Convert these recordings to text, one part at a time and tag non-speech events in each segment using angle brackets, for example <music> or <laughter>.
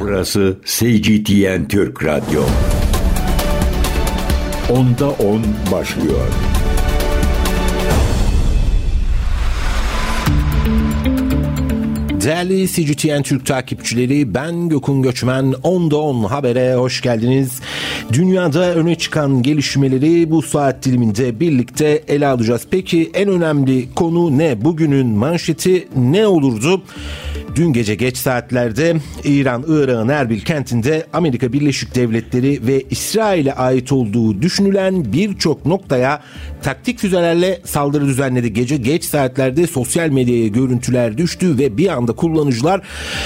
Burası CGTN Türk Radyo. Onda 10 başlıyor. Değerli CGTN Türk takipçileri ben Gökün Göçmen 10'da 10 habere hoş geldiniz. Dünyada öne çıkan gelişmeleri bu saat diliminde birlikte ele alacağız. Peki en önemli konu ne? Bugünün manşeti ne olurdu? Dün gece geç saatlerde İran, Irak'ın Erbil kentinde Amerika Birleşik Devletleri ve İsrail'e ait olduğu düşünülen birçok noktaya taktik füzelerle saldırı düzenledi. Gece geç saatlerde sosyal medyaya görüntüler düştü ve bir anda kullanıcılar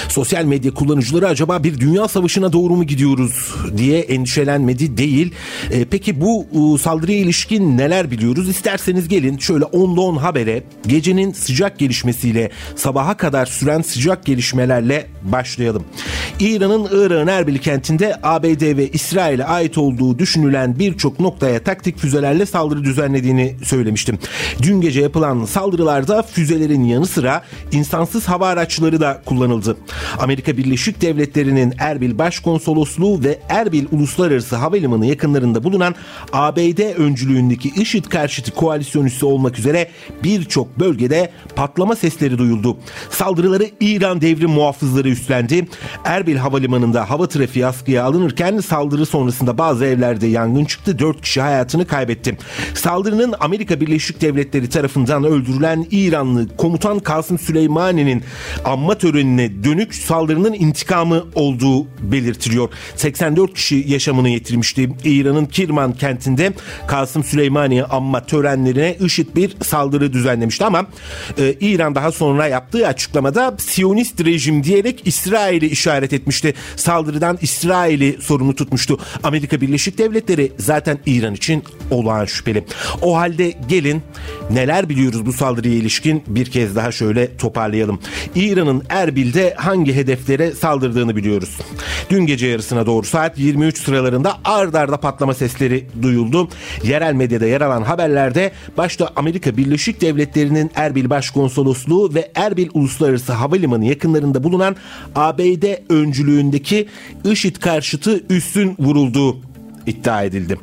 sosyal medya kullanıcıları acaba bir dünya savaşına doğru mu gidiyoruz diye endişelenmedi değil. E, peki bu e, saldırıya ilişkin neler biliyoruz? İsterseniz gelin şöyle 10'da 10 habere gecenin sıcak gelişmesiyle sabaha kadar süren sıcak gelişmelerle başlayalım. İran'ın Irak'ın Erbil kentinde ABD ve İsrail'e ait olduğu düşünülen birçok noktaya taktik füzelerle saldırı düzenlediğini söylemiştim. Dün gece yapılan saldırılarda füzelerin yanı sıra insansız hava araçları da kullanıldı. Amerika Birleşik Devletleri'nin Erbil Başkonsolosluğu ve Erbil Uluslararası Havalimanı yakınlarında bulunan ABD öncülüğündeki IŞİD karşıtı koalisyon üssü olmak üzere birçok bölgede patlama sesleri duyuldu. Saldırıları İran devrim muhafızları üstlendi. Erbil Havalimanı'nda hava trafiği askıya alınırken saldırı sonrasında bazı evlerde yangın çıktı. 4 kişi hayatını kaybetti. Saldırının Amerika Birleşik Devletleri tarafından öldürülen İranlı komutan Kasım Süleymani'nin anma törenine dönük saldırının intikamı olduğu belirtiliyor. 84 kişi yaşamını yitirmişti. İran'ın Kirman kentinde Kasım Süleymaniye anma törenlerine IŞİD bir saldırı düzenlemişti ama e, İran daha sonra yaptığı açıklamada Siyonist rejim diyerek İsrail'i işaret etmişti. Saldırıdan İsrail'i sorumlu tutmuştu. Amerika Birleşik Devletleri zaten İran için olağan şüpheli. O halde gelin neler biliyoruz bu saldırıya ilişkin bir kez daha şöyle toparlayalım. İran'ın Erbil'de hangi hedeflere saldırdığını biliyoruz. Dün gece yarısına doğru saat 23 sıralarında ard arda patlama sesleri duyuldu. Yerel medyada yer alan haberlerde başta Amerika Birleşik Devletleri'nin Erbil Başkonsolosluğu ve Erbil Uluslararası Havalimanı yakınlarında bulunan ABD öncülüğündeki IŞİD karşıtı üssün vurulduğu iddia edildi.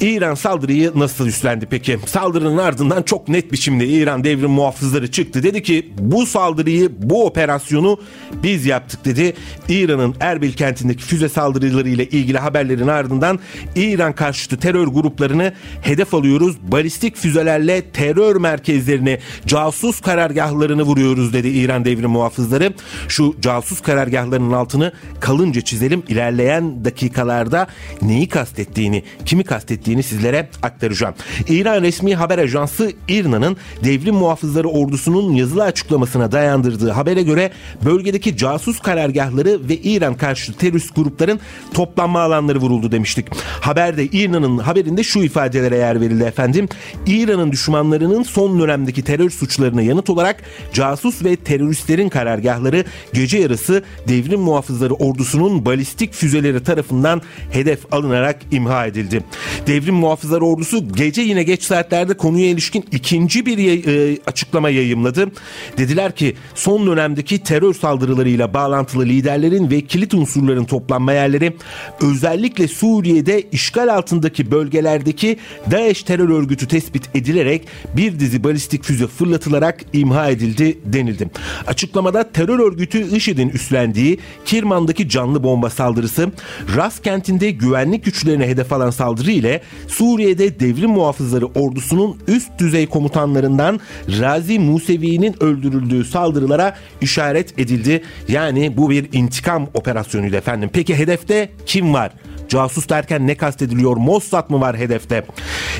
İran saldırıyı nasıl üstlendi peki? Saldırının ardından çok net biçimde İran devrim muhafızları çıktı. Dedi ki bu saldırıyı, bu operasyonu biz yaptık dedi. İran'ın Erbil kentindeki füze saldırıları ile ilgili haberlerin ardından İran karşıtı terör gruplarını hedef alıyoruz. Balistik füzelerle terör merkezlerini, casus karargahlarını vuruyoruz dedi İran devrim muhafızları. Şu casus karargahlarının altını kalınca çizelim. İlerleyen dakikalarda neyi kastettiğini, kimi kastettiğini sizlere aktaracağım. İran resmi haber ajansı İRNA'nın devrim muhafızları ordusunun yazılı açıklamasına dayandırdığı habere göre bölgedeki casus karargahları ve İran karşıtı terörist grupların toplanma alanları vuruldu demiştik. Haberde İRNA'nın haberinde şu ifadelere yer verildi efendim. İran'ın düşmanlarının son dönemdeki terör suçlarına yanıt olarak casus ve teröristlerin karargahları gece yarısı devrim muhafızları ordusunun balistik füzeleri tarafından hedef alınarak imha edildi. Devrim muhafızları ordusu gece yine geç saatlerde konuya ilişkin ikinci bir e, açıklama yayımladı. Dediler ki son dönemdeki terör saldırılarıyla bağlantılı liderlerin ve kilit unsurların toplanma yerleri özellikle Suriye'de işgal altındaki bölgelerdeki DAEŞ terör örgütü tespit edilerek bir dizi balistik füze fırlatılarak imha edildi denildi. Açıklamada terör örgütü IŞİD'in üstlendiği Kirman'daki canlı bomba saldırısı, Ras kentinde güvenlik güçlerine hedef alan saldırı ile Suriye'de devrim muhafızları ordusunun üst düzey komutanlarından Razi Musevi'nin öldürüldüğü saldırılara işaret edildi. Yani bu bir intikam operasyonuydu efendim. Peki hedefte kim var? Casus derken ne kastediliyor? Mossad mı var hedefte?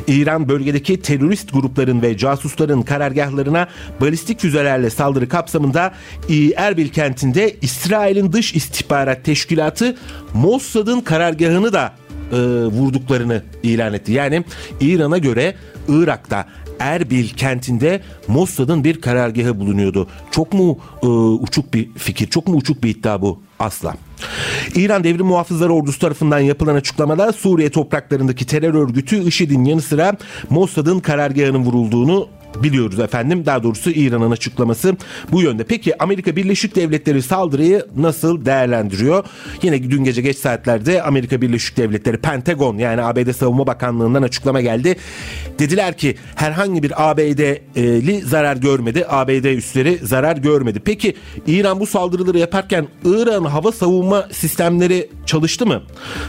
İran bölgedeki terörist grupların ve casusların karargahlarına balistik füzelerle saldırı kapsamında Erbil kentinde İsrail'in dış istihbarat teşkilatı Mossad'ın karargahını da e, vurduklarını ilan etti. Yani İran'a göre Irak'ta Erbil kentinde Mossad'ın bir karargahı bulunuyordu. Çok mu e, uçuk bir fikir, çok mu uçuk bir iddia bu? Asla. İran Devrim Muhafızları Ordusu tarafından yapılan açıklamada Suriye topraklarındaki terör örgütü IŞİD'in yanı sıra Mossad'ın karargahının vurulduğunu biliyoruz efendim. Daha doğrusu İran'ın açıklaması bu yönde. Peki Amerika Birleşik Devletleri saldırıyı nasıl değerlendiriyor? Yine dün gece geç saatlerde Amerika Birleşik Devletleri Pentagon yani ABD Savunma Bakanlığı'ndan açıklama geldi. Dediler ki herhangi bir ABD'li zarar görmedi. ABD üsleri zarar görmedi. Peki İran bu saldırıları yaparken İran hava savunma sistemleri çalıştı mı?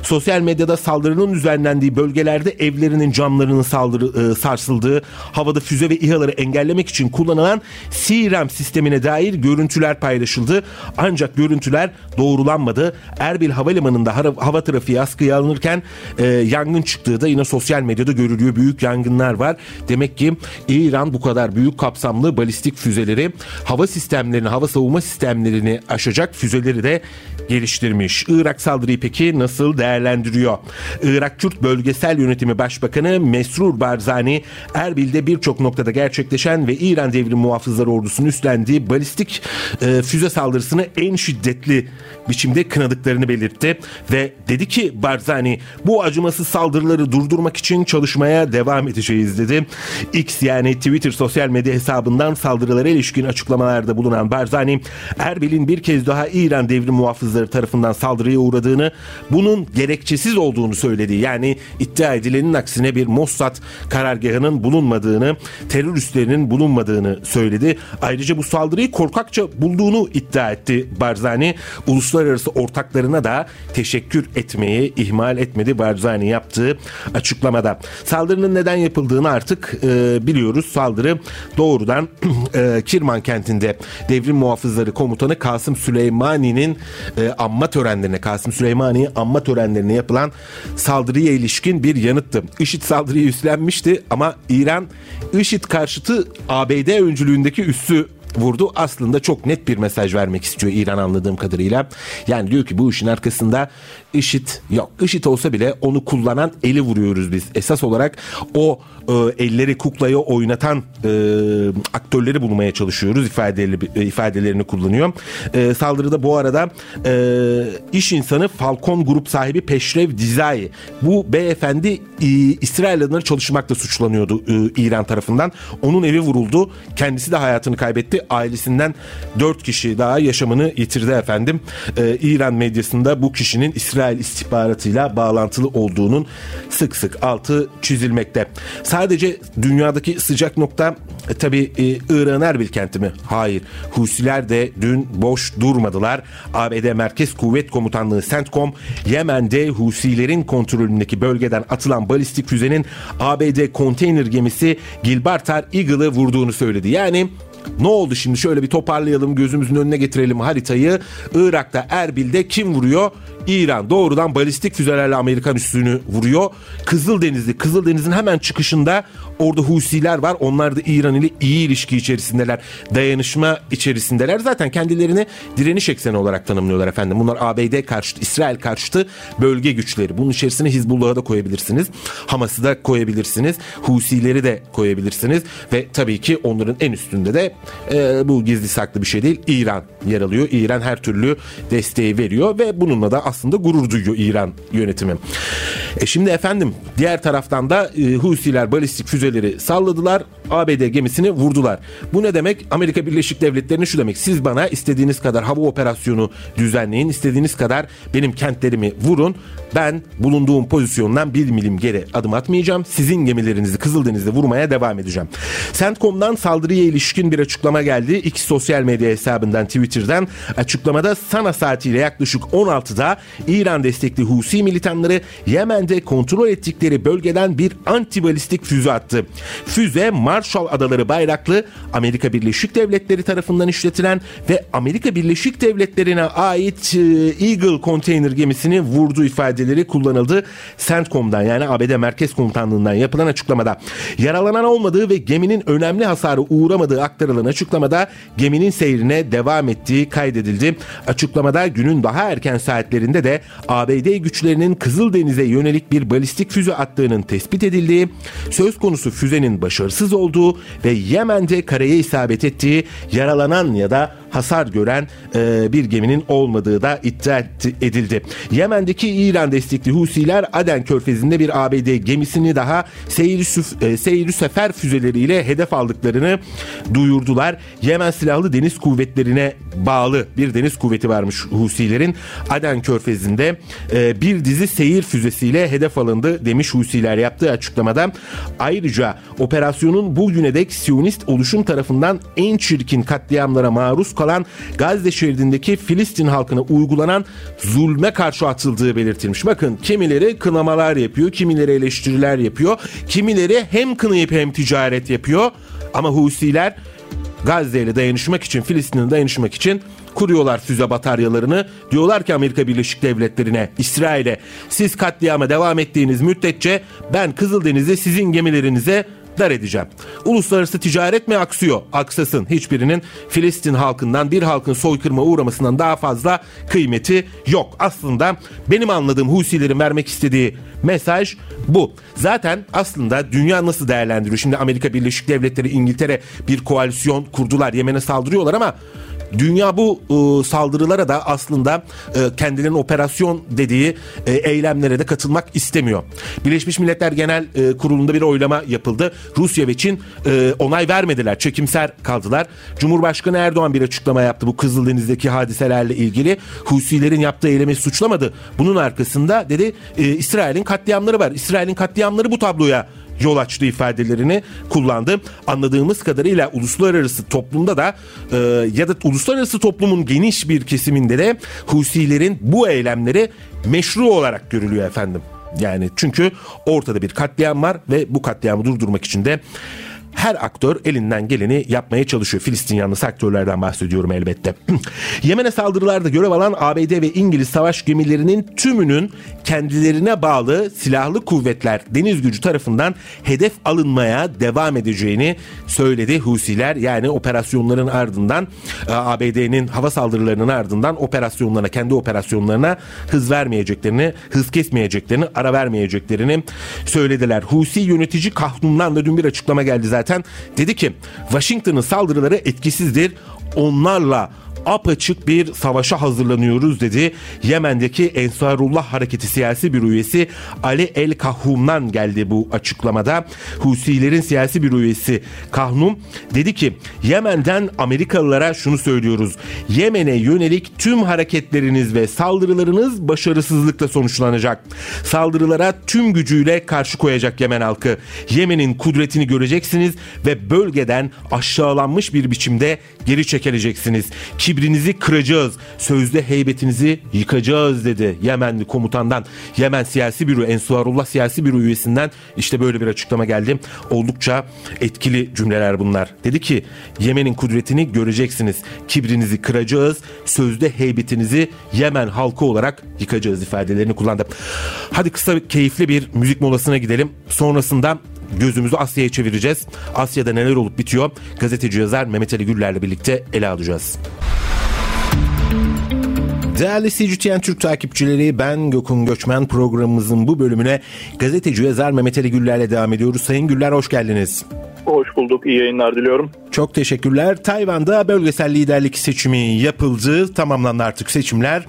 Sosyal medyada saldırının düzenlendiği bölgelerde evlerinin camlarının saldırı, e, sarsıldığı, havada füze ve İHA'ları engellemek için kullanılan CRAM sistemine dair görüntüler paylaşıldı. Ancak görüntüler doğrulanmadı. Erbil Havalimanı'nda hava trafiği askıya alınırken e, yangın çıktığı da yine sosyal medyada görülüyor. Büyük yangınlar var. Demek ki İran bu kadar büyük kapsamlı balistik füzeleri, hava sistemlerini, hava savunma sistemlerini aşacak füzeleri de geliştirmiş. Irak saldırıyı peki nasıl değerlendiriyor? Irak Kürt Bölgesel Yönetimi Başbakanı Mesrur Barzani Erbil'de birçok noktada gerçekleşen ve İran Devrim Muhafızları Ordusu'nun üstlendiği balistik e, füze saldırısını en şiddetli biçimde kınadıklarını belirtti ve dedi ki Barzani bu acımasız saldırıları durdurmak için çalışmaya devam edeceğiz dedi. X yani Twitter sosyal medya hesabından saldırılara ilişkin açıklamalarda bulunan Barzani Erbil'in bir kez daha İran Devrim Muhafızları tarafından saldırıya uğradığını bunun gerekçesiz olduğunu söyledi. Yani iddia edilenin aksine bir Mossad karargahının bulunmadığını, teröristlerinin bulunmadığını söyledi. Ayrıca bu saldırıyı korkakça bulduğunu iddia etti Barzani. Uluslararası ortaklarına da teşekkür etmeyi ihmal etmedi Barzani yaptığı açıklamada. Saldırının neden yapıldığını artık e, biliyoruz. Saldırı doğrudan <clears throat> e, Kirman kentinde devrim muhafızları komutanı Kasım Süleymani'nin e, anma törenlerine Kasım Süleymani anma törenlerine yapılan saldırıya ilişkin bir yanıttı. IŞİD saldırıyı üstlenmişti ama İran IŞİD karşıtı ABD öncülüğündeki üssü vurdu. Aslında çok net bir mesaj vermek istiyor İran anladığım kadarıyla. Yani diyor ki bu işin arkasında IŞİD yok. IŞİD olsa bile onu kullanan eli vuruyoruz biz. Esas olarak o e, elleri kuklaya oynatan e, aktörleri bulmaya çalışıyoruz ifadeli, e, ifadelerini kullanıyor. E, saldırıda bu arada e, iş insanı Falcon grup sahibi Peşrev Dizai bu beyefendi e, İsrail adına çalışmakla suçlanıyordu e, İran tarafından. Onun evi vuruldu. Kendisi de hayatını kaybetti. Ailesinden 4 kişi daha yaşamını yitirdi efendim. E, İran medyasında bu kişinin İsrail istihbaratıyla bağlantılı olduğunun sık sık altı çizilmekte. Sadece dünyadaki sıcak nokta e, tabii e, Irak'ın Erbil kenti mi? Hayır. Husiler de dün boş durmadılar. ABD Merkez Kuvvet Komutanlığı CENTCOM Yemen'de Husilerin kontrolündeki bölgeden atılan balistik füzenin ABD konteyner gemisi Gilbartar Eagle'ı vurduğunu söyledi. Yani ne oldu şimdi şöyle bir toparlayalım gözümüzün önüne getirelim haritayı. Irak'ta Erbil'de kim vuruyor? İran doğrudan balistik füzelerle Amerikan üssünü vuruyor. Kızıldenizli, Kızıldeniz'in hemen çıkışında orada Husiler var. Onlar da İran ile iyi ilişki içerisindeler. Dayanışma içerisindeler. Zaten kendilerini direniş ekseni olarak tanımlıyorlar efendim. Bunlar ABD karşıtı, İsrail karşıtı bölge güçleri. Bunun içerisine Hizbullah'ı da koyabilirsiniz. Hamas'ı da koyabilirsiniz. Husileri de koyabilirsiniz. Ve tabii ki onların en üstünde de e, bu gizli saklı bir şey değil. İran yer alıyor. İran her türlü desteği veriyor ve bununla da aslında gurur duyuyor İran yönetimi. E şimdi efendim diğer taraftan da e, Husiler balistik füzeleri salladılar. ABD gemisini vurdular. Bu ne demek? Amerika Birleşik Devletleri'ne şu demek. Siz bana istediğiniz kadar hava operasyonu düzenleyin. istediğiniz kadar benim kentlerimi vurun. Ben bulunduğum pozisyondan bir milim geri adım atmayacağım. Sizin gemilerinizi Kızıldeniz'de vurmaya devam edeceğim. CENTCOM'dan saldırıya ilişkin bir açıklama geldi. İki sosyal medya hesabından Twitter'dan açıklamada Sana saatiyle yaklaşık 16'da İran destekli Husi militanları Yemen'de kontrol ettikleri bölgeden bir antibalistik füze attı. Füze Marshall Adaları bayraklı Amerika Birleşik Devletleri tarafından işletilen ve Amerika Birleşik Devletleri'ne ait e, Eagle konteyner gemisini vurdu ifadeleri kullanıldı. CENTCOM'dan yani ABD Merkez Komutanlığı'ndan yapılan açıklamada. Yaralanan olmadığı ve geminin önemli hasarı uğramadığı aktarılan açıklamada geminin seyrine devam ettiği kaydedildi. Açıklamada günün daha erken saatlerinde de ABD güçlerinin Kızıldeniz'e yönelik bir balistik füze attığının tespit edildiği, söz konusu füzenin başarısız olduğu ve Yemen'de karaya isabet ettiği, yaralanan ya da hasar gören e, bir geminin olmadığı da iddia edildi. Yemen'deki İran destekli Husiler Aden Körfezi'nde bir ABD gemisini daha seyri, seyri sefer füzeleriyle hedef aldıklarını duyurdular. Yemen Silahlı Deniz Kuvvetleri'ne bağlı bir deniz kuvveti varmış Husilerin. Aden Körfezi'nde e, bir dizi seyir füzesiyle hedef alındı demiş Husiler yaptığı açıklamada. Ayrıca operasyonun bugüne dek Siyonist oluşum tarafından en çirkin katliamlara maruz kalan Gazze şeridindeki Filistin halkına uygulanan zulme karşı atıldığı belirtilmiş. Bakın kimileri kınamalar yapıyor, kimileri eleştiriler yapıyor, kimileri hem kınayıp hem ticaret yapıyor. Ama Husiler Gazze ile dayanışmak için, Filistin'e dayanışmak için kuruyorlar füze bataryalarını. Diyorlar ki Amerika Birleşik Devletleri'ne, İsrail'e siz katliama devam ettiğiniz müddetçe ben Kızıldeniz'e sizin gemilerinize dar edeceğim. Uluslararası ticaret mi aksıyor? Aksasın. Hiçbirinin Filistin halkından bir halkın soykırıma uğramasından daha fazla kıymeti yok. Aslında benim anladığım Husilerin vermek istediği mesaj bu. Zaten aslında dünya nasıl değerlendiriyor? Şimdi Amerika Birleşik Devletleri, İngiltere bir koalisyon kurdular. Yemen'e saldırıyorlar ama Dünya bu e, saldırılara da aslında e, kendilerinin operasyon dediği e, eylemlere de katılmak istemiyor. Birleşmiş Milletler Genel e, Kurulu'nda bir oylama yapıldı. Rusya ve Çin e, onay vermediler. Çekimser kaldılar. Cumhurbaşkanı Erdoğan bir açıklama yaptı bu Kızıldeniz'deki hadiselerle ilgili. Husilerin yaptığı eylemi suçlamadı. Bunun arkasında dedi e, İsrail'in katliamları var. İsrail'in katliamları bu tabloya yol açtı ifadelerini kullandı. Anladığımız kadarıyla uluslararası toplumda da e, ya da uluslararası toplumun geniş bir kesiminde de Husilerin bu eylemleri meşru olarak görülüyor efendim. Yani çünkü ortada bir katliam var ve bu katliamı durdurmak için de her aktör elinden geleni yapmaya çalışıyor. Filistin yanlısı aktörlerden bahsediyorum elbette. <clears throat> Yemen'e saldırılarda görev alan ABD ve İngiliz savaş gemilerinin tümünün kendilerine bağlı silahlı kuvvetler deniz gücü tarafından hedef alınmaya devam edeceğini söyledi Husiler. Yani operasyonların ardından e, ABD'nin hava saldırılarının ardından operasyonlarına kendi operasyonlarına hız vermeyeceklerini, hız kesmeyeceklerini, ara vermeyeceklerini söylediler. Husi yönetici Kahnum'dan da dün bir açıklama geldi zaten zaten dedi ki Washington'ın saldırıları etkisizdir. Onlarla apaçık bir savaşa hazırlanıyoruz dedi. Yemen'deki Ensarullah Hareketi siyasi bir üyesi Ali El Kahum'dan geldi bu açıklamada. Husilerin siyasi bir üyesi Kahnum dedi ki Yemen'den Amerikalılara şunu söylüyoruz. Yemen'e yönelik tüm hareketleriniz ve saldırılarınız başarısızlıkla sonuçlanacak. Saldırılara tüm gücüyle karşı koyacak Yemen halkı. Yemen'in kudretini göreceksiniz ve bölgeden aşağılanmış bir biçimde geri çekileceksiniz. Ki kibrinizi kıracağız. Sözde heybetinizi yıkacağız dedi Yemenli komutandan. Yemen siyasi büro Ensuarullah siyasi büro üyesinden işte böyle bir açıklama geldi. Oldukça etkili cümleler bunlar. Dedi ki Yemen'in kudretini göreceksiniz. Kibrinizi kıracağız. Sözde heybetinizi Yemen halkı olarak yıkacağız ifadelerini kullandı. Hadi kısa keyifli bir müzik molasına gidelim. Sonrasında gözümüzü Asya'ya çevireceğiz. Asya'da neler olup bitiyor? Gazeteci yazar Mehmet Ali Güller'le birlikte ele alacağız. Değerli CGTN Türk takipçileri ben Gökün Göçmen programımızın bu bölümüne gazeteci yazar Mehmet Ali Güller'le devam ediyoruz. Sayın Güller hoş geldiniz. Hoş bulduk. İyi yayınlar diliyorum. Çok teşekkürler. Tayvan'da bölgesel liderlik seçimi yapıldı. Tamamlandı artık seçimler.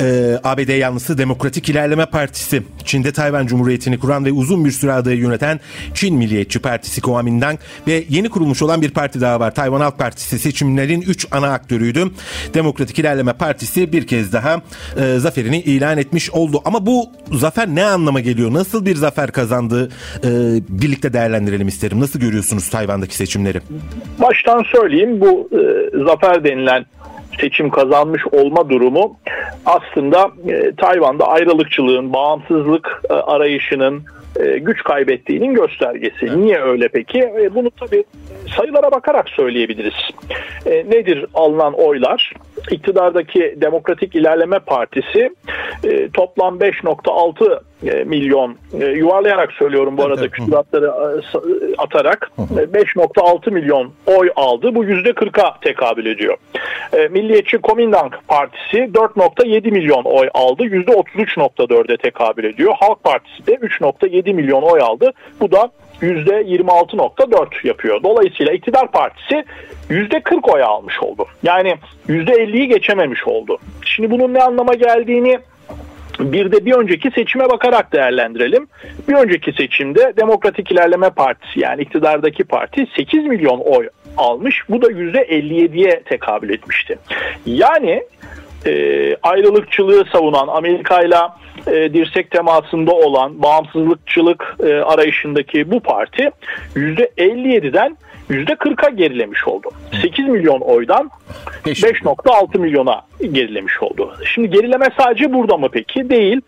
Ee, ABD yanlısı Demokratik İlerleme Partisi, Çin'de Tayvan Cumhuriyeti'ni kuran ve uzun bir süre adayı yöneten Çin Milliyetçi Partisi Kuomintang ve yeni kurulmuş olan bir parti daha var. Tayvan Halk Partisi seçimlerin 3 ana aktörüydü. Demokratik İlerleme Partisi bir kez daha e, zaferini ilan etmiş oldu. Ama bu zafer ne anlama geliyor? Nasıl bir zafer kazandı? E, birlikte değerlendirelim isterim. Nasıl görüyorsunuz Tayvan'daki seçimleri? Baştan söyleyeyim bu e, zafer denilen seçim kazanmış olma durumu aslında e, Tayvan'da ayrılıkçılığın, bağımsızlık e, arayışının e, güç kaybettiğinin göstergesi. Evet. Niye öyle peki? E, bunu tabii sayılara bakarak söyleyebiliriz. E, nedir alınan oylar? İktidardaki Demokratik İlerleme Partisi e, toplam 5.6 e, milyon e, yuvarlayarak söylüyorum bu arada evet, küsuratları e, atarak 5.6 milyon oy aldı. Bu %40'a tekabül ediyor. Milliyetçi Komindang Partisi 4.7 milyon oy aldı. %33.4'e tekabül ediyor. Halk Partisi de 3.7 milyon oy aldı. Bu da %26.4 yapıyor. Dolayısıyla iktidar partisi %40 oy almış oldu. Yani %50'yi geçememiş oldu. Şimdi bunun ne anlama geldiğini bir de bir önceki seçime bakarak değerlendirelim. Bir önceki seçimde Demokratik İlerleme Partisi yani iktidardaki parti 8 milyon oy almış. Bu da %57'ye tekabül etmişti. Yani e, ayrılıkçılığı savunan Amerika ile dirsek temasında olan bağımsızlıkçılık e, arayışındaki bu parti %57'den %40'a gerilemiş oldu. 8 milyon oydan 5.6 milyona gerilemiş oldu. Şimdi gerileme sadece burada mı peki? Değil.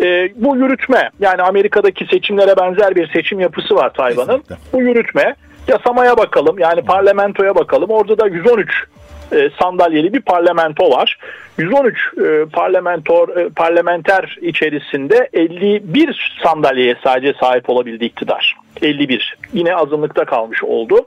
E, bu yürütme yani Amerika'daki seçimlere benzer bir seçim yapısı var Tayvan'ın. Bu yürütme yasamaya bakalım yani parlamentoya bakalım. Orada da 113 e, sandalyeli bir parlamento var. 113 e, parlamentor e, parlamenter içerisinde 51 sandalyeye sadece sahip olabildi iktidar. 51. Yine azınlıkta kalmış oldu.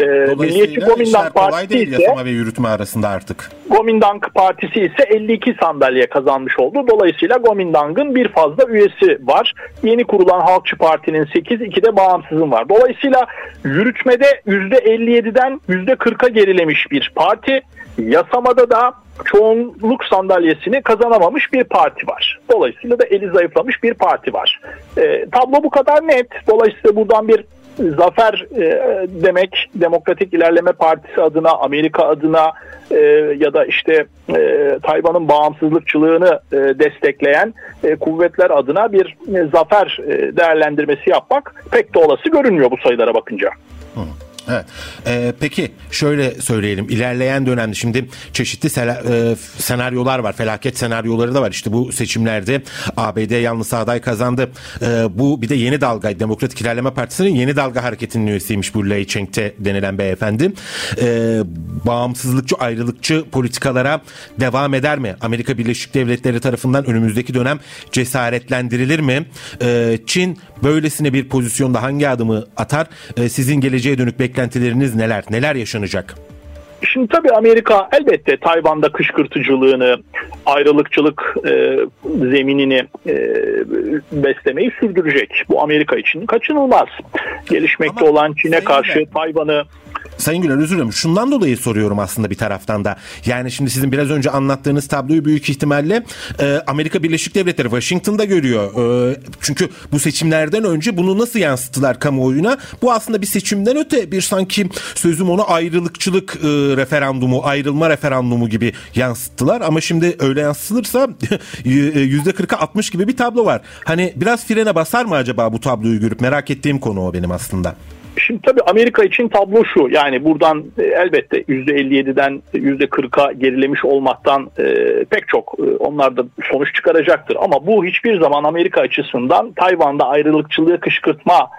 Ee, Milliyetçi Komindang Partisi ise yasama ve yürütme arasında artık. Komindang Partisi ise 52 sandalye kazanmış oldu. Dolayısıyla Komindang'ın bir fazla üyesi var. Yeni kurulan Halkçı Parti'nin 8, 2 de bağımsızın var. Dolayısıyla yürütmede %57'den %40'a gerilemiş bir parti. Yasamada da çoğunluk sandalyesini kazanamamış bir parti var. Dolayısıyla da eli zayıflamış bir parti var. E, tablo bu kadar net. Dolayısıyla buradan bir zafer e, demek Demokratik İlerleme Partisi adına, Amerika adına e, ya da işte e, Tayvan'ın bağımsızlıkçılığını e, destekleyen e, kuvvetler adına bir e, zafer e, değerlendirmesi yapmak pek de olası görünmüyor bu sayılara bakınca. Hı. Evet. Ee, peki şöyle söyleyelim. İlerleyen dönemde şimdi çeşitli sel- e, senaryolar var. Felaket senaryoları da var. İşte bu seçimlerde ABD yalnız aday kazandı. Ee, bu bir de yeni dalga Demokratik İlerleme Partisi'nin yeni dalga hareketinin üyesiymiş bu Lei Cheng'te denilen beyefendi. Ee, bağımsızlıkçı ayrılıkçı politikalara devam eder mi? Amerika Birleşik Devletleri tarafından önümüzdeki dönem cesaretlendirilir mi? Ee, Çin böylesine bir pozisyonda hangi adımı atar? Ee, sizin geleceğe dönük beklentileriniz neler? Neler yaşanacak? Şimdi tabii Amerika elbette Tayvan'da kışkırtıcılığını, ayrılıkçılık e, zeminini e, beslemeyi sürdürecek. Bu Amerika için kaçınılmaz. Gelişmekte Ama olan Çin'e karşı Tayvan'ı Sayın Güler özür dilerim. Şundan dolayı soruyorum aslında bir taraftan da. Yani şimdi sizin biraz önce anlattığınız tabloyu büyük ihtimalle e, Amerika Birleşik Devletleri Washington'da görüyor. E, çünkü bu seçimlerden önce bunu nasıl yansıttılar kamuoyuna? Bu aslında bir seçimden öte bir sanki sözüm onu ayrılıkçılık e, referandumu, ayrılma referandumu gibi yansıttılar. Ama şimdi öyle yansıtılırsa <laughs> %40'a 60 gibi bir tablo var. Hani biraz frene basar mı acaba bu tabloyu görüp merak ettiğim konu o benim aslında. Şimdi tabii Amerika için tablo şu yani buradan e, elbette %57'den %40'a gerilemiş olmaktan e, pek çok e, onlar da sonuç çıkaracaktır. Ama bu hiçbir zaman Amerika açısından Tayvan'da ayrılıkçılığı kışkırtma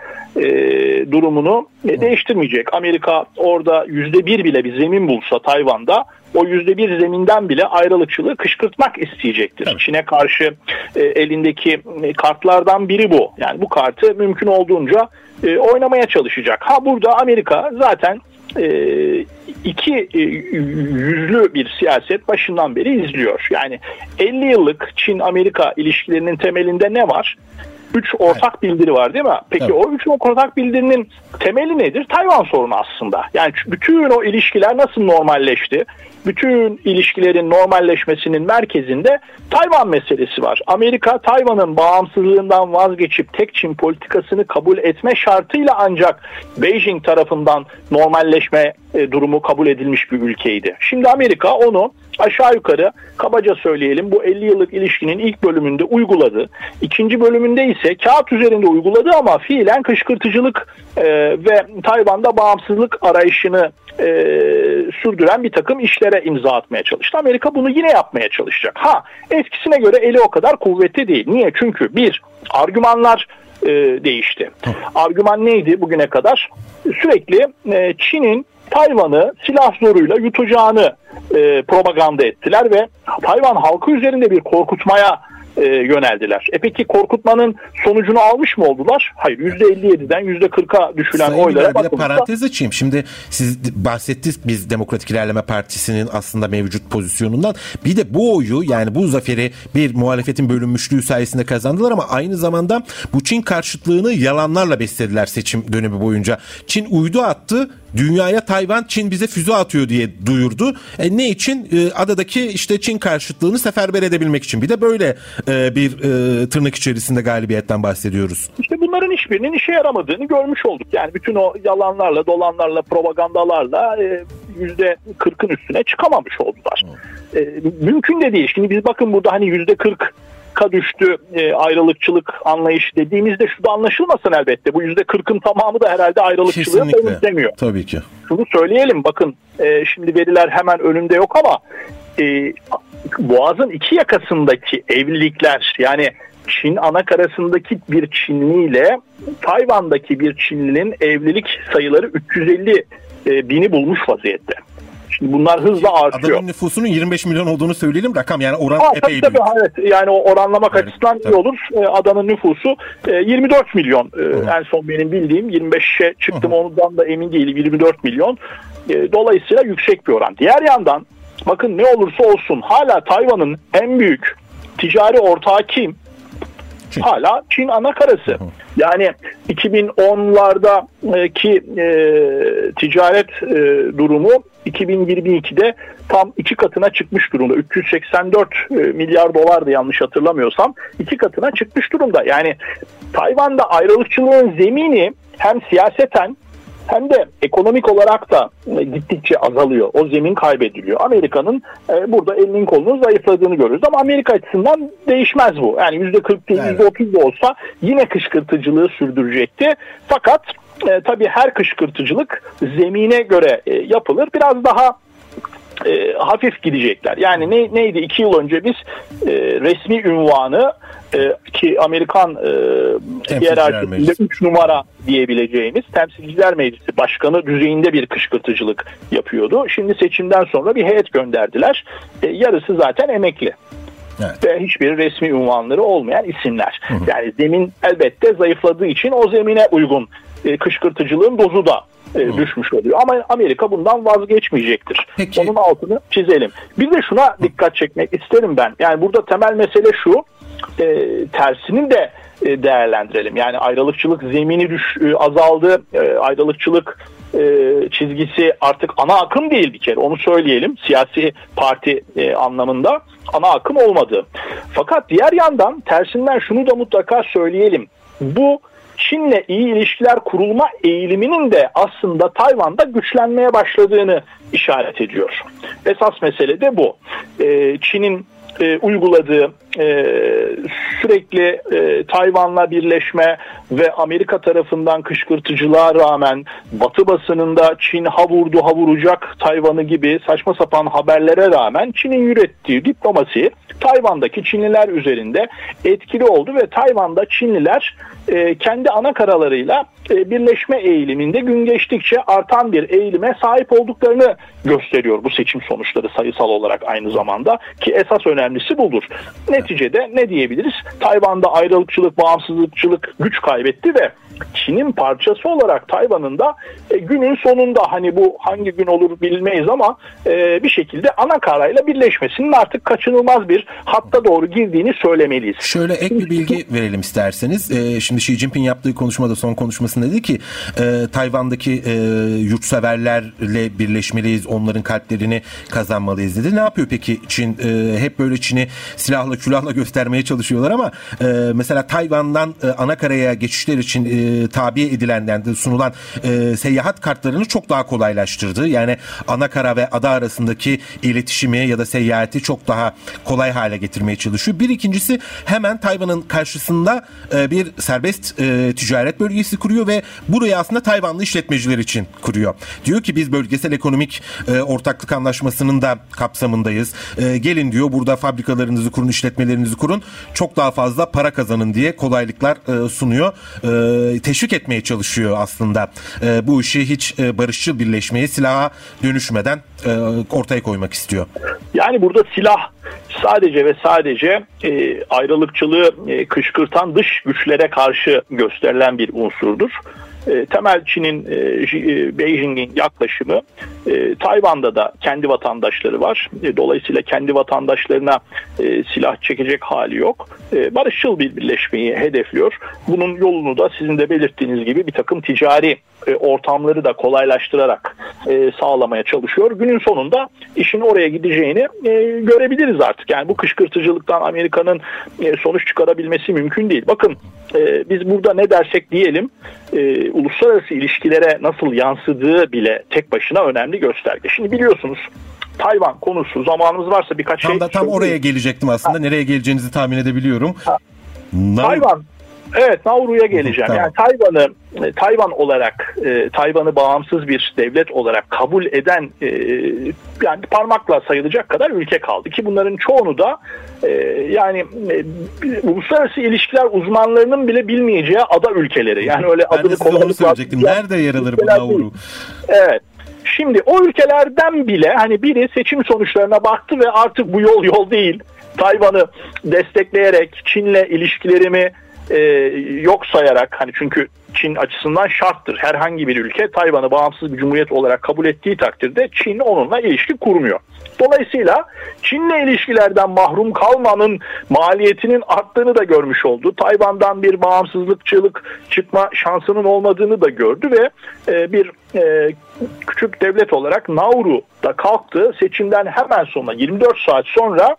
durumunu değiştirmeyecek. Amerika orada %1 bile bir zemin bulsa Tayvan'da o yüzde bir zeminden bile ayrılıkçılığı kışkırtmak isteyecektir. Evet. Çin'e karşı e, elindeki e, kartlardan biri bu. Yani bu kartı mümkün olduğunca e, oynamaya çalışacak. Ha burada Amerika zaten e, iki e, yüzlü bir siyaset başından beri izliyor. Yani 50 yıllık Çin-Amerika ilişkilerinin temelinde ne var? Üç ortak bildiri var değil mi? Peki evet. o üç ortak bildirinin temeli nedir? Tayvan sorunu aslında. Yani bütün o ilişkiler nasıl normalleşti? Bütün ilişkilerin normalleşmesinin merkezinde Tayvan meselesi var. Amerika Tayvan'ın bağımsızlığından vazgeçip tek Çin politikasını kabul etme şartıyla ancak Beijing tarafından normalleşme e, durumu kabul edilmiş bir ülkeydi. Şimdi Amerika onu aşağı yukarı kabaca söyleyelim bu 50 yıllık ilişkinin ilk bölümünde uyguladı. İkinci bölümünde ise kağıt üzerinde uyguladı ama fiilen kışkırtıcılık e, ve Tayvan'da bağımsızlık arayışını e, sürdüren bir takım işlere imza atmaya çalıştı. Amerika bunu yine yapmaya çalışacak. Ha eskisine göre eli o kadar kuvvetli değil. Niye? Çünkü bir argümanlar e, değişti. Argüman neydi bugüne kadar? Sürekli e, Çin'in Tayvan'ı silah zoruyla yutacağını e, propaganda ettiler ve Tayvan halkı üzerinde bir korkutmaya e, yöneldiler. E peki korkutmanın sonucunu almış mı oldular? Hayır %57'den %40'a düşülen Sayın oylara de bakılırsa parantez açayım. Şimdi siz bahsettiniz biz Demokratik İlerleme Partisi'nin aslında mevcut pozisyonundan. Bir de bu oyu yani bu zaferi bir muhalefetin bölünmüşlüğü sayesinde kazandılar ama aynı zamanda bu Çin karşıtlığını yalanlarla beslediler seçim dönemi boyunca. Çin uydu attı dünyaya Tayvan Çin bize füze atıyor diye duyurdu. E, ne için? E, adadaki işte Çin karşıtlığını seferber edebilmek için. Bir de böyle e, bir e, tırnak içerisinde galibiyetten bahsediyoruz. İşte bunların hiçbirinin işe yaramadığını görmüş olduk. Yani bütün o yalanlarla, dolanlarla, propagandalarla e, %40'ın üstüne çıkamamış oldular. E, mümkün de değil. Şimdi biz bakın burada hani %40 kadüştü e, ayrılıkçılık anlayışı dediğimizde şu da anlaşılmasın elbette. Bu yüzde kırkın tamamı da herhalde ayrılıkçılığı benimsemiyor. Tabii ki. Şunu söyleyelim bakın e, şimdi veriler hemen önümde yok ama e, Boğaz'ın iki yakasındaki evlilikler yani Çin anakarasındaki bir Çinli ile Tayvan'daki bir Çinlinin evlilik sayıları 350 e, bini bulmuş vaziyette. Şimdi bunlar hızla artıyor. Adanın nüfusunun 25 milyon olduğunu söyleyelim. Rakam yani oran Aa, epey tabii, büyük. Evet, yani o oranlamak evet, açısından tabii. iyi olur. E, adanın nüfusu 24 e, milyon. Hı. En son benim bildiğim 25'e çıktım Hı. ondan da emin değilim 24 milyon. Dolayısıyla yüksek bir oran. Diğer yandan bakın ne olursa olsun hala Tayvan'ın en büyük ticari ortağı kim? Çin. Hala Çin ana karası. Hı. Yani 2010'lardaki e, ticaret e, durumu 2022'de tam iki katına çıkmış durumda. 384 e, milyar dolardı yanlış hatırlamıyorsam. iki katına çıkmış durumda. Yani Tayvan'da ayrılıkçılığın zemini hem siyaseten hem de ekonomik olarak da e, gittikçe azalıyor. O zemin kaybediliyor. Amerika'nın e, burada elinin kolunun zayıfladığını görüyoruz ama Amerika açısından değişmez bu. Yani %40 değil evet. %30 da olsa yine kışkırtıcılığı sürdürecekti. Fakat e, tabii her kışkırtıcılık zemine göre e, yapılır. Biraz daha e, hafif gidecekler. Yani ne, neydi iki yıl önce biz e, resmi ünvanı e, ki Amerikan e, hiyerarşisinde 3 numara diyebileceğimiz Temsilciler Meclisi Başkanı düzeyinde bir kışkırtıcılık yapıyordu. Şimdi seçimden sonra bir heyet gönderdiler. E, yarısı zaten emekli. Evet. Ve hiçbir resmi ünvanları olmayan isimler. Hı hı. Yani zemin elbette zayıfladığı için o zemine uygun e, kışkırtıcılığın dozu da e, düşmüş oluyor. Ama Amerika bundan vazgeçmeyecektir. Peki. Onun altını çizelim. Bir de şuna dikkat çekmek isterim ben. Yani burada temel mesele şu. E, tersinin de e, değerlendirelim. Yani ayrılıkçılık zemini düş, e, azaldı. E, ayrılıkçılık e, çizgisi artık ana akım değil bir kere. Onu söyleyelim. Siyasi parti e, anlamında ana akım olmadı. Fakat diğer yandan tersinden şunu da mutlaka söyleyelim. Bu Çin'le iyi ilişkiler kurulma eğiliminin de aslında Tayvan'da güçlenmeye başladığını işaret ediyor. Esas mesele de bu. Ee, Çin'in e, uyguladığı e, sürekli e, Tayvan'la birleşme ve Amerika tarafından kışkırtıcılığa rağmen Batı basınında Çin ha vurdu ha vuracak Tayvan'ı gibi saçma sapan haberlere rağmen Çin'in ürettiği diplomasi Tayvan'daki Çinliler üzerinde etkili oldu ve Tayvan'da Çinliler e, kendi ana karalarıyla e, birleşme eğiliminde gün geçtikçe artan bir eğilime sahip olduklarını gösteriyor bu seçim sonuçları sayısal olarak aynı zamanda ki esas önemlisi budur. Neticede ne diyebiliriz? Tayvan'da ayrılıkçılık, bağımsızlıkçılık güç kaybetti ve Çin'in parçası olarak Tayvan'ın da e, günün sonunda hani bu hangi gün olur bilmeyiz ama e, bir şekilde ana karayla birleşmesinin artık kaçınılmaz bir hatta doğru girdiğini söylemeliyiz. Şöyle ek bir bilgi verelim isterseniz. E, şimdi Xi Jinping yaptığı konuşmada son konuşmasında dedi ki e, Tayvan'daki e, yurtseverlerle birleşmeliyiz, onların kalplerini kazanmalıyız dedi. Ne yapıyor peki Çin? E, hep böyle Çin'i silahla külahla göstermeye çalışıyorlar ama e, mesela Tayvan'dan e, ana karaya geçişler için e, tabi edilenden de sunulan e, seyahat kartlarını çok daha kolaylaştırdı. Yani ana kara ve ada arasındaki iletişimi ya da seyahati çok daha kolay hale getirmeye çalışıyor. Bir ikincisi hemen Tayvan'ın karşısında e, bir serbest e, ticaret bölgesi kuruyor ve burayı aslında Tayvanlı işletmeciler için kuruyor. Diyor ki biz bölgesel ekonomik e, ortaklık anlaşmasının da kapsamındayız. E, gelin diyor burada fabrikalarınızı kurun, işletmelerinizi kurun. Çok daha fazla para kazanın diye kolaylıklar e, sunuyor. E, teşvik etmeye çalışıyor aslında. E, bu işi hiç e, barışçıl birleşmeyi silaha dönüşmeden e, ortaya koymak istiyor. Yani burada silah sadece ve sadece e, ayrılıkçılığı e, kışkırtan dış güçlere karşı gösterilen bir unsurdur. E, temel Çin'in e, e, Beijing'in yaklaşımı Tayvan'da da kendi vatandaşları var. Dolayısıyla kendi vatandaşlarına silah çekecek hali yok. Barışçıl bir birleşmeyi hedefliyor. Bunun yolunu da sizin de belirttiğiniz gibi bir takım ticari ortamları da kolaylaştırarak sağlamaya çalışıyor. Günün sonunda işin oraya gideceğini görebiliriz artık. Yani bu kışkırtıcılıktan Amerika'nın sonuç çıkarabilmesi mümkün değil. Bakın biz burada ne dersek diyelim e, uluslararası ilişkilere nasıl yansıdığı bile tek başına önemli gösterge. Şimdi biliyorsunuz Tayvan konusu zamanımız varsa birkaç tam şey... Da, tam oraya gelecektim aslında. Ha. Nereye geleceğinizi tahmin edebiliyorum. Ha. Tayvan Evet Nauru'ya geleceğim. Tamam. Yani Tayvan'ı e, Tayvan olarak e, Tayvan'ı bağımsız bir devlet olarak kabul eden e, yani parmakla sayılacak kadar ülke kaldı ki bunların çoğunu da e, yani e, uluslararası ilişkiler uzmanlarının bile bilmeyeceği ada ülkeleri. Yani öyle ben adını söyleyecektim. Nerede yer alır bu Nauru? Evet. Şimdi o ülkelerden bile hani biri seçim sonuçlarına baktı ve artık bu yol yol değil. Tayvan'ı destekleyerek Çin'le ilişkilerimi e, yok sayarak hani çünkü Çin açısından şarttır. Herhangi bir ülke Tayvan'ı bağımsız bir cumhuriyet olarak kabul ettiği takdirde Çin onunla ilişki kurmuyor. Dolayısıyla Çin'le ilişkilerden mahrum kalmanın maliyetinin arttığını da görmüş oldu. Tayvan'dan bir bağımsızlıkçılık çıkma şansının olmadığını da gördü ve e, bir e, küçük devlet olarak Nauru'da kalktı. Seçimden hemen sonra 24 saat sonra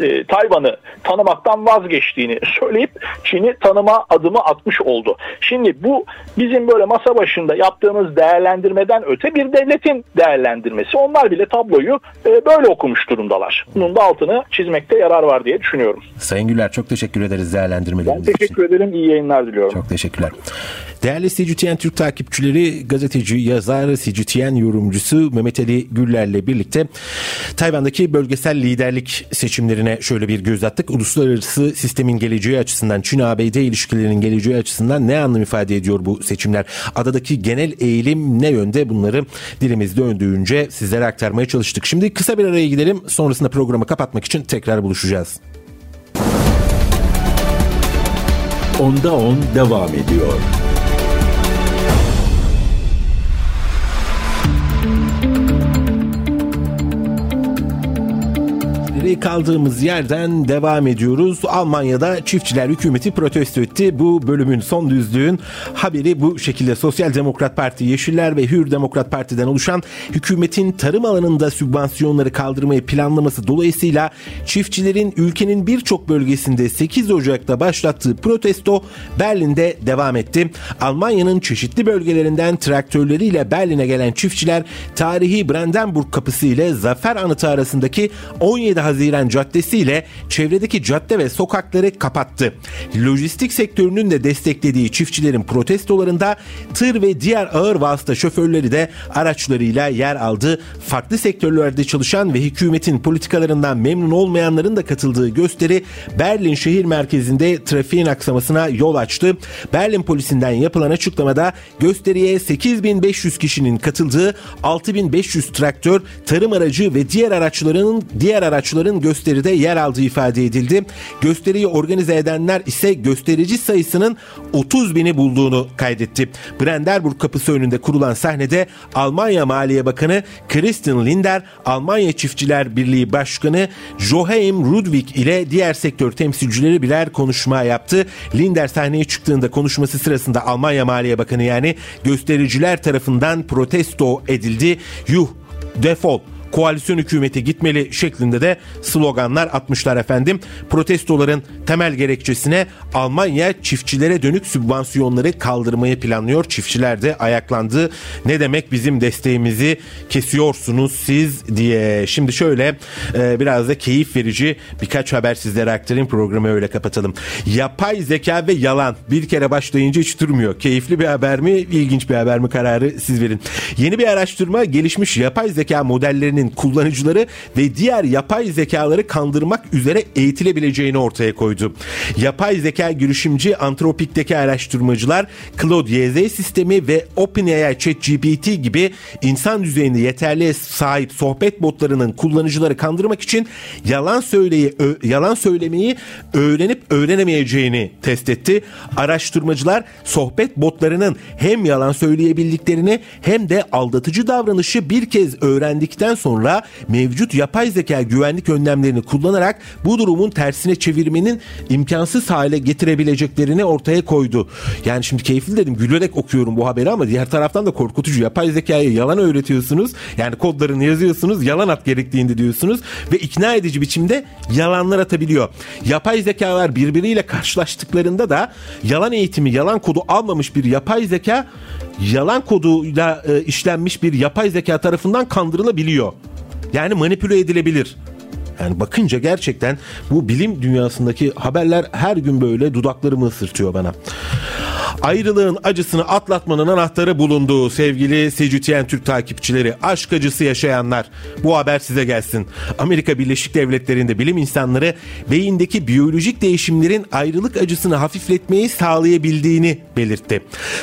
e, Tayvan'ı tanımaktan vazgeçtiğini söyleyip Çin'i tanıma adımı atmış oldu. Şimdi bu bizim böyle masa başında yaptığımız değerlendirmeden öte bir devletin değerlendirmesi. Onlar bile tabloyu e, böyle okumuş durumdalar. Bunun da altını çizmekte yarar var diye düşünüyorum. Sayın Güler çok teşekkür ederiz değerlendirmeleriniz için. Ben teşekkür için. ederim. İyi yayınlar diliyorum. Çok teşekkürler. Değerli CGTN Türk takipçileri, gazeteci, yazar, CGTN yorumcusu Mehmet Ali Güller'le birlikte Tayvan'daki bölgesel liderlik seçimlerine şöyle bir göz attık. Uluslararası sistemin geleceği açısından, Çin-ABD ilişkilerinin geleceği açısından ne anlam ifade ediyor bu seçimler? Adadaki genel eğilim ne yönde? Bunları dilimizde döndüğünce sizlere aktarmaya çalıştık. Şimdi kısa bir araya gidelim. Sonrasında programı kapatmak için tekrar buluşacağız. Onda 10 devam ediyor. Şimdi kaldığımız yerden devam ediyoruz. Almanya'da çiftçiler hükümeti protesto etti. Bu bölümün son düzlüğün haberi bu şekilde. Sosyal Demokrat Parti, Yeşiller ve Hür Demokrat Parti'den oluşan hükümetin tarım alanında sübvansiyonları kaldırmayı planlaması dolayısıyla çiftçilerin ülkenin birçok bölgesinde 8 Ocak'ta başlattığı protesto Berlin'de devam etti. Almanya'nın çeşitli bölgelerinden traktörleriyle Berlin'e gelen çiftçiler tarihi Brandenburg kapısı ile Zafer Anıtı arasındaki 17 Haziran Haziran Caddesi ile çevredeki cadde ve sokakları kapattı. Lojistik sektörünün de desteklediği çiftçilerin protestolarında tır ve diğer ağır vasıta şoförleri de araçlarıyla yer aldı. Farklı sektörlerde çalışan ve hükümetin politikalarından memnun olmayanların da katıldığı gösteri Berlin şehir merkezinde trafiğin aksamasına yol açtı. Berlin polisinden yapılan açıklamada gösteriye 8500 kişinin katıldığı 6500 traktör, tarım aracı ve diğer araçların diğer araçların sanatçıların gösteride yer aldığı ifade edildi. Gösteriyi organize edenler ise gösterici sayısının 30 bini bulduğunu kaydetti. Brandenburg kapısı önünde kurulan sahnede Almanya Maliye Bakanı Christian Linder, Almanya Çiftçiler Birliği Başkanı Joachim Rudwig ile diğer sektör temsilcileri birer konuşma yaptı. Linder sahneye çıktığında konuşması sırasında Almanya Maliye Bakanı yani göstericiler tarafından protesto edildi. Yuh defol koalisyon hükümeti gitmeli şeklinde de sloganlar atmışlar efendim. Protestoların temel gerekçesine Almanya çiftçilere dönük sübvansiyonları kaldırmayı planlıyor. Çiftçiler de ayaklandı. Ne demek bizim desteğimizi kesiyorsunuz siz diye. Şimdi şöyle e, biraz da keyif verici birkaç haber sizlere aktarayım programı öyle kapatalım. Yapay zeka ve yalan bir kere başlayınca hiç durmuyor. Keyifli bir haber mi ilginç bir haber mi kararı siz verin. Yeni bir araştırma gelişmiş yapay zeka modellerinin sistemlerinin kullanıcıları ve diğer yapay zekaları kandırmak üzere eğitilebileceğini ortaya koydu. Yapay zeka girişimci Antropik'teki araştırmacılar Claude YZ sistemi ve OpenAI ChatGPT gibi insan düzeyinde yeterliğe sahip sohbet botlarının kullanıcıları kandırmak için yalan söyleyi yalan söylemeyi öğrenip öğrenemeyeceğini test etti. Araştırmacılar sohbet botlarının hem yalan söyleyebildiklerini hem de aldatıcı davranışı bir kez öğrendikten sonra mevcut yapay zeka güvenlik önlemlerini kullanarak bu durumun tersine çevirmenin imkansız hale getirebileceklerini ortaya koydu. Yani şimdi keyifli dedim gülerek okuyorum bu haberi ama diğer taraftan da korkutucu. Yapay zekaya yalan öğretiyorsunuz. Yani kodlarını yazıyorsunuz yalan at gerektiğinde diyorsunuz ve ikna edici biçimde yalanlar atabiliyor. Yapay zekalar birbiriyle karşılaştıklarında da yalan eğitimi, yalan kodu almamış bir yapay zeka yalan koduyla e, işlenmiş bir yapay zeka tarafından kandırılabiliyor. Yani manipüle edilebilir. Yani bakınca gerçekten bu bilim dünyasındaki haberler her gün böyle dudaklarımı ısırtıyor bana. Ayrılığın acısını atlatmanın anahtarı bulundu sevgili CGTN Türk takipçileri. Aşk acısı yaşayanlar. Bu haber size gelsin. Amerika Birleşik Devletleri'nde bilim insanları beyindeki biyolojik değişimlerin ayrılık acısını hafifletmeyi sağlayabildiğini belirtti.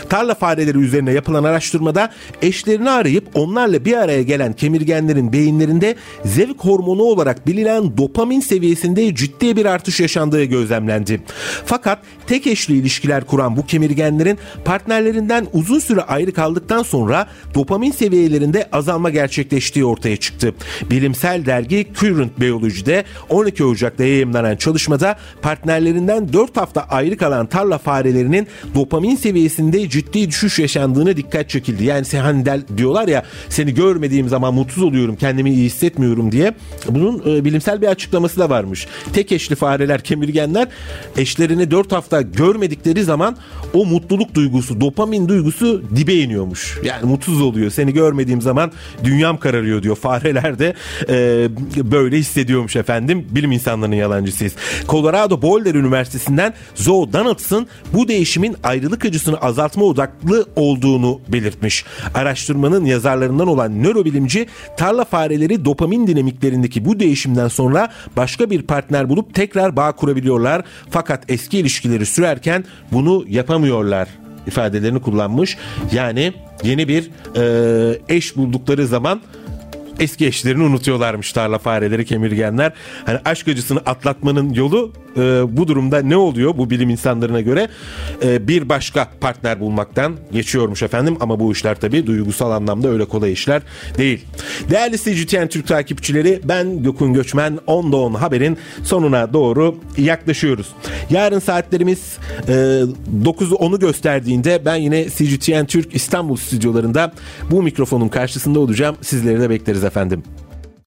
Tarla fareleri üzerine yapılan araştırmada eşlerini arayıp onlarla bir araya gelen kemirgenlerin beyinlerinde zevk hormonu olarak bilinen dopamin seviyesinde ciddi bir artış yaşandığı gözlemlendi. Fakat tek eşli ilişkiler kuran bu kemirgenlerin partnerlerinden uzun süre ayrı kaldıktan sonra dopamin seviyelerinde azalma gerçekleştiği ortaya çıktı. Bilimsel dergi Current Biology'de 12 Ocak'ta yayınlanan çalışmada partnerlerinden 4 hafta ayrı kalan tarla farelerinin dopamin seviyesinde ciddi düşüş yaşandığını dikkat çekildi. Yani hani diyorlar ya seni görmediğim zaman mutsuz oluyorum kendimi iyi hissetmiyorum diye. Bunun e, bilimsel bir açıklaması da varmış. Tek eşli fareler kemirgenler eşlerini 4 hafta görmedikleri zaman o mutluluk duygusu, dopamin duygusu dibe iniyormuş. Yani mutsuz oluyor. Seni görmediğim zaman dünyam kararıyor diyor. Fareler de e, böyle hissediyormuş efendim. Bilim insanlarının yalancısıyız. Colorado Boulder Üniversitesi'nden Zoe Donaldson bu değişimin ayrılık acısını azaltma odaklı olduğunu belirtmiş. Araştırmanın yazarlarından olan nörobilimci tarla fareleri dopamin dinamiklerindeki bu değişimden sonra başka bir partner bulup tekrar bağ kurabiliyorlar. Fakat eski ilişkileri sürerken bunu yapamıyorlar ifadelerini kullanmış. Yani yeni bir e, eş buldukları zaman eski eşlerini unutuyorlarmış tarla fareleri kemirgenler. Hani aşk acısını atlatmanın yolu e, bu durumda ne oluyor bu bilim insanlarına göre? E, bir başka partner bulmaktan geçiyormuş efendim ama bu işler tabii duygusal anlamda öyle kolay işler değil. Değerli CGTN Türk takipçileri ben Gökün Göçmen 10'da 10 haberin sonuna doğru yaklaşıyoruz. Yarın saatlerimiz e, 9'u 10'u gösterdiğinde ben yine CGTN Türk İstanbul stüdyolarında bu mikrofonun karşısında olacağım. Sizleri de bekleriz efendim.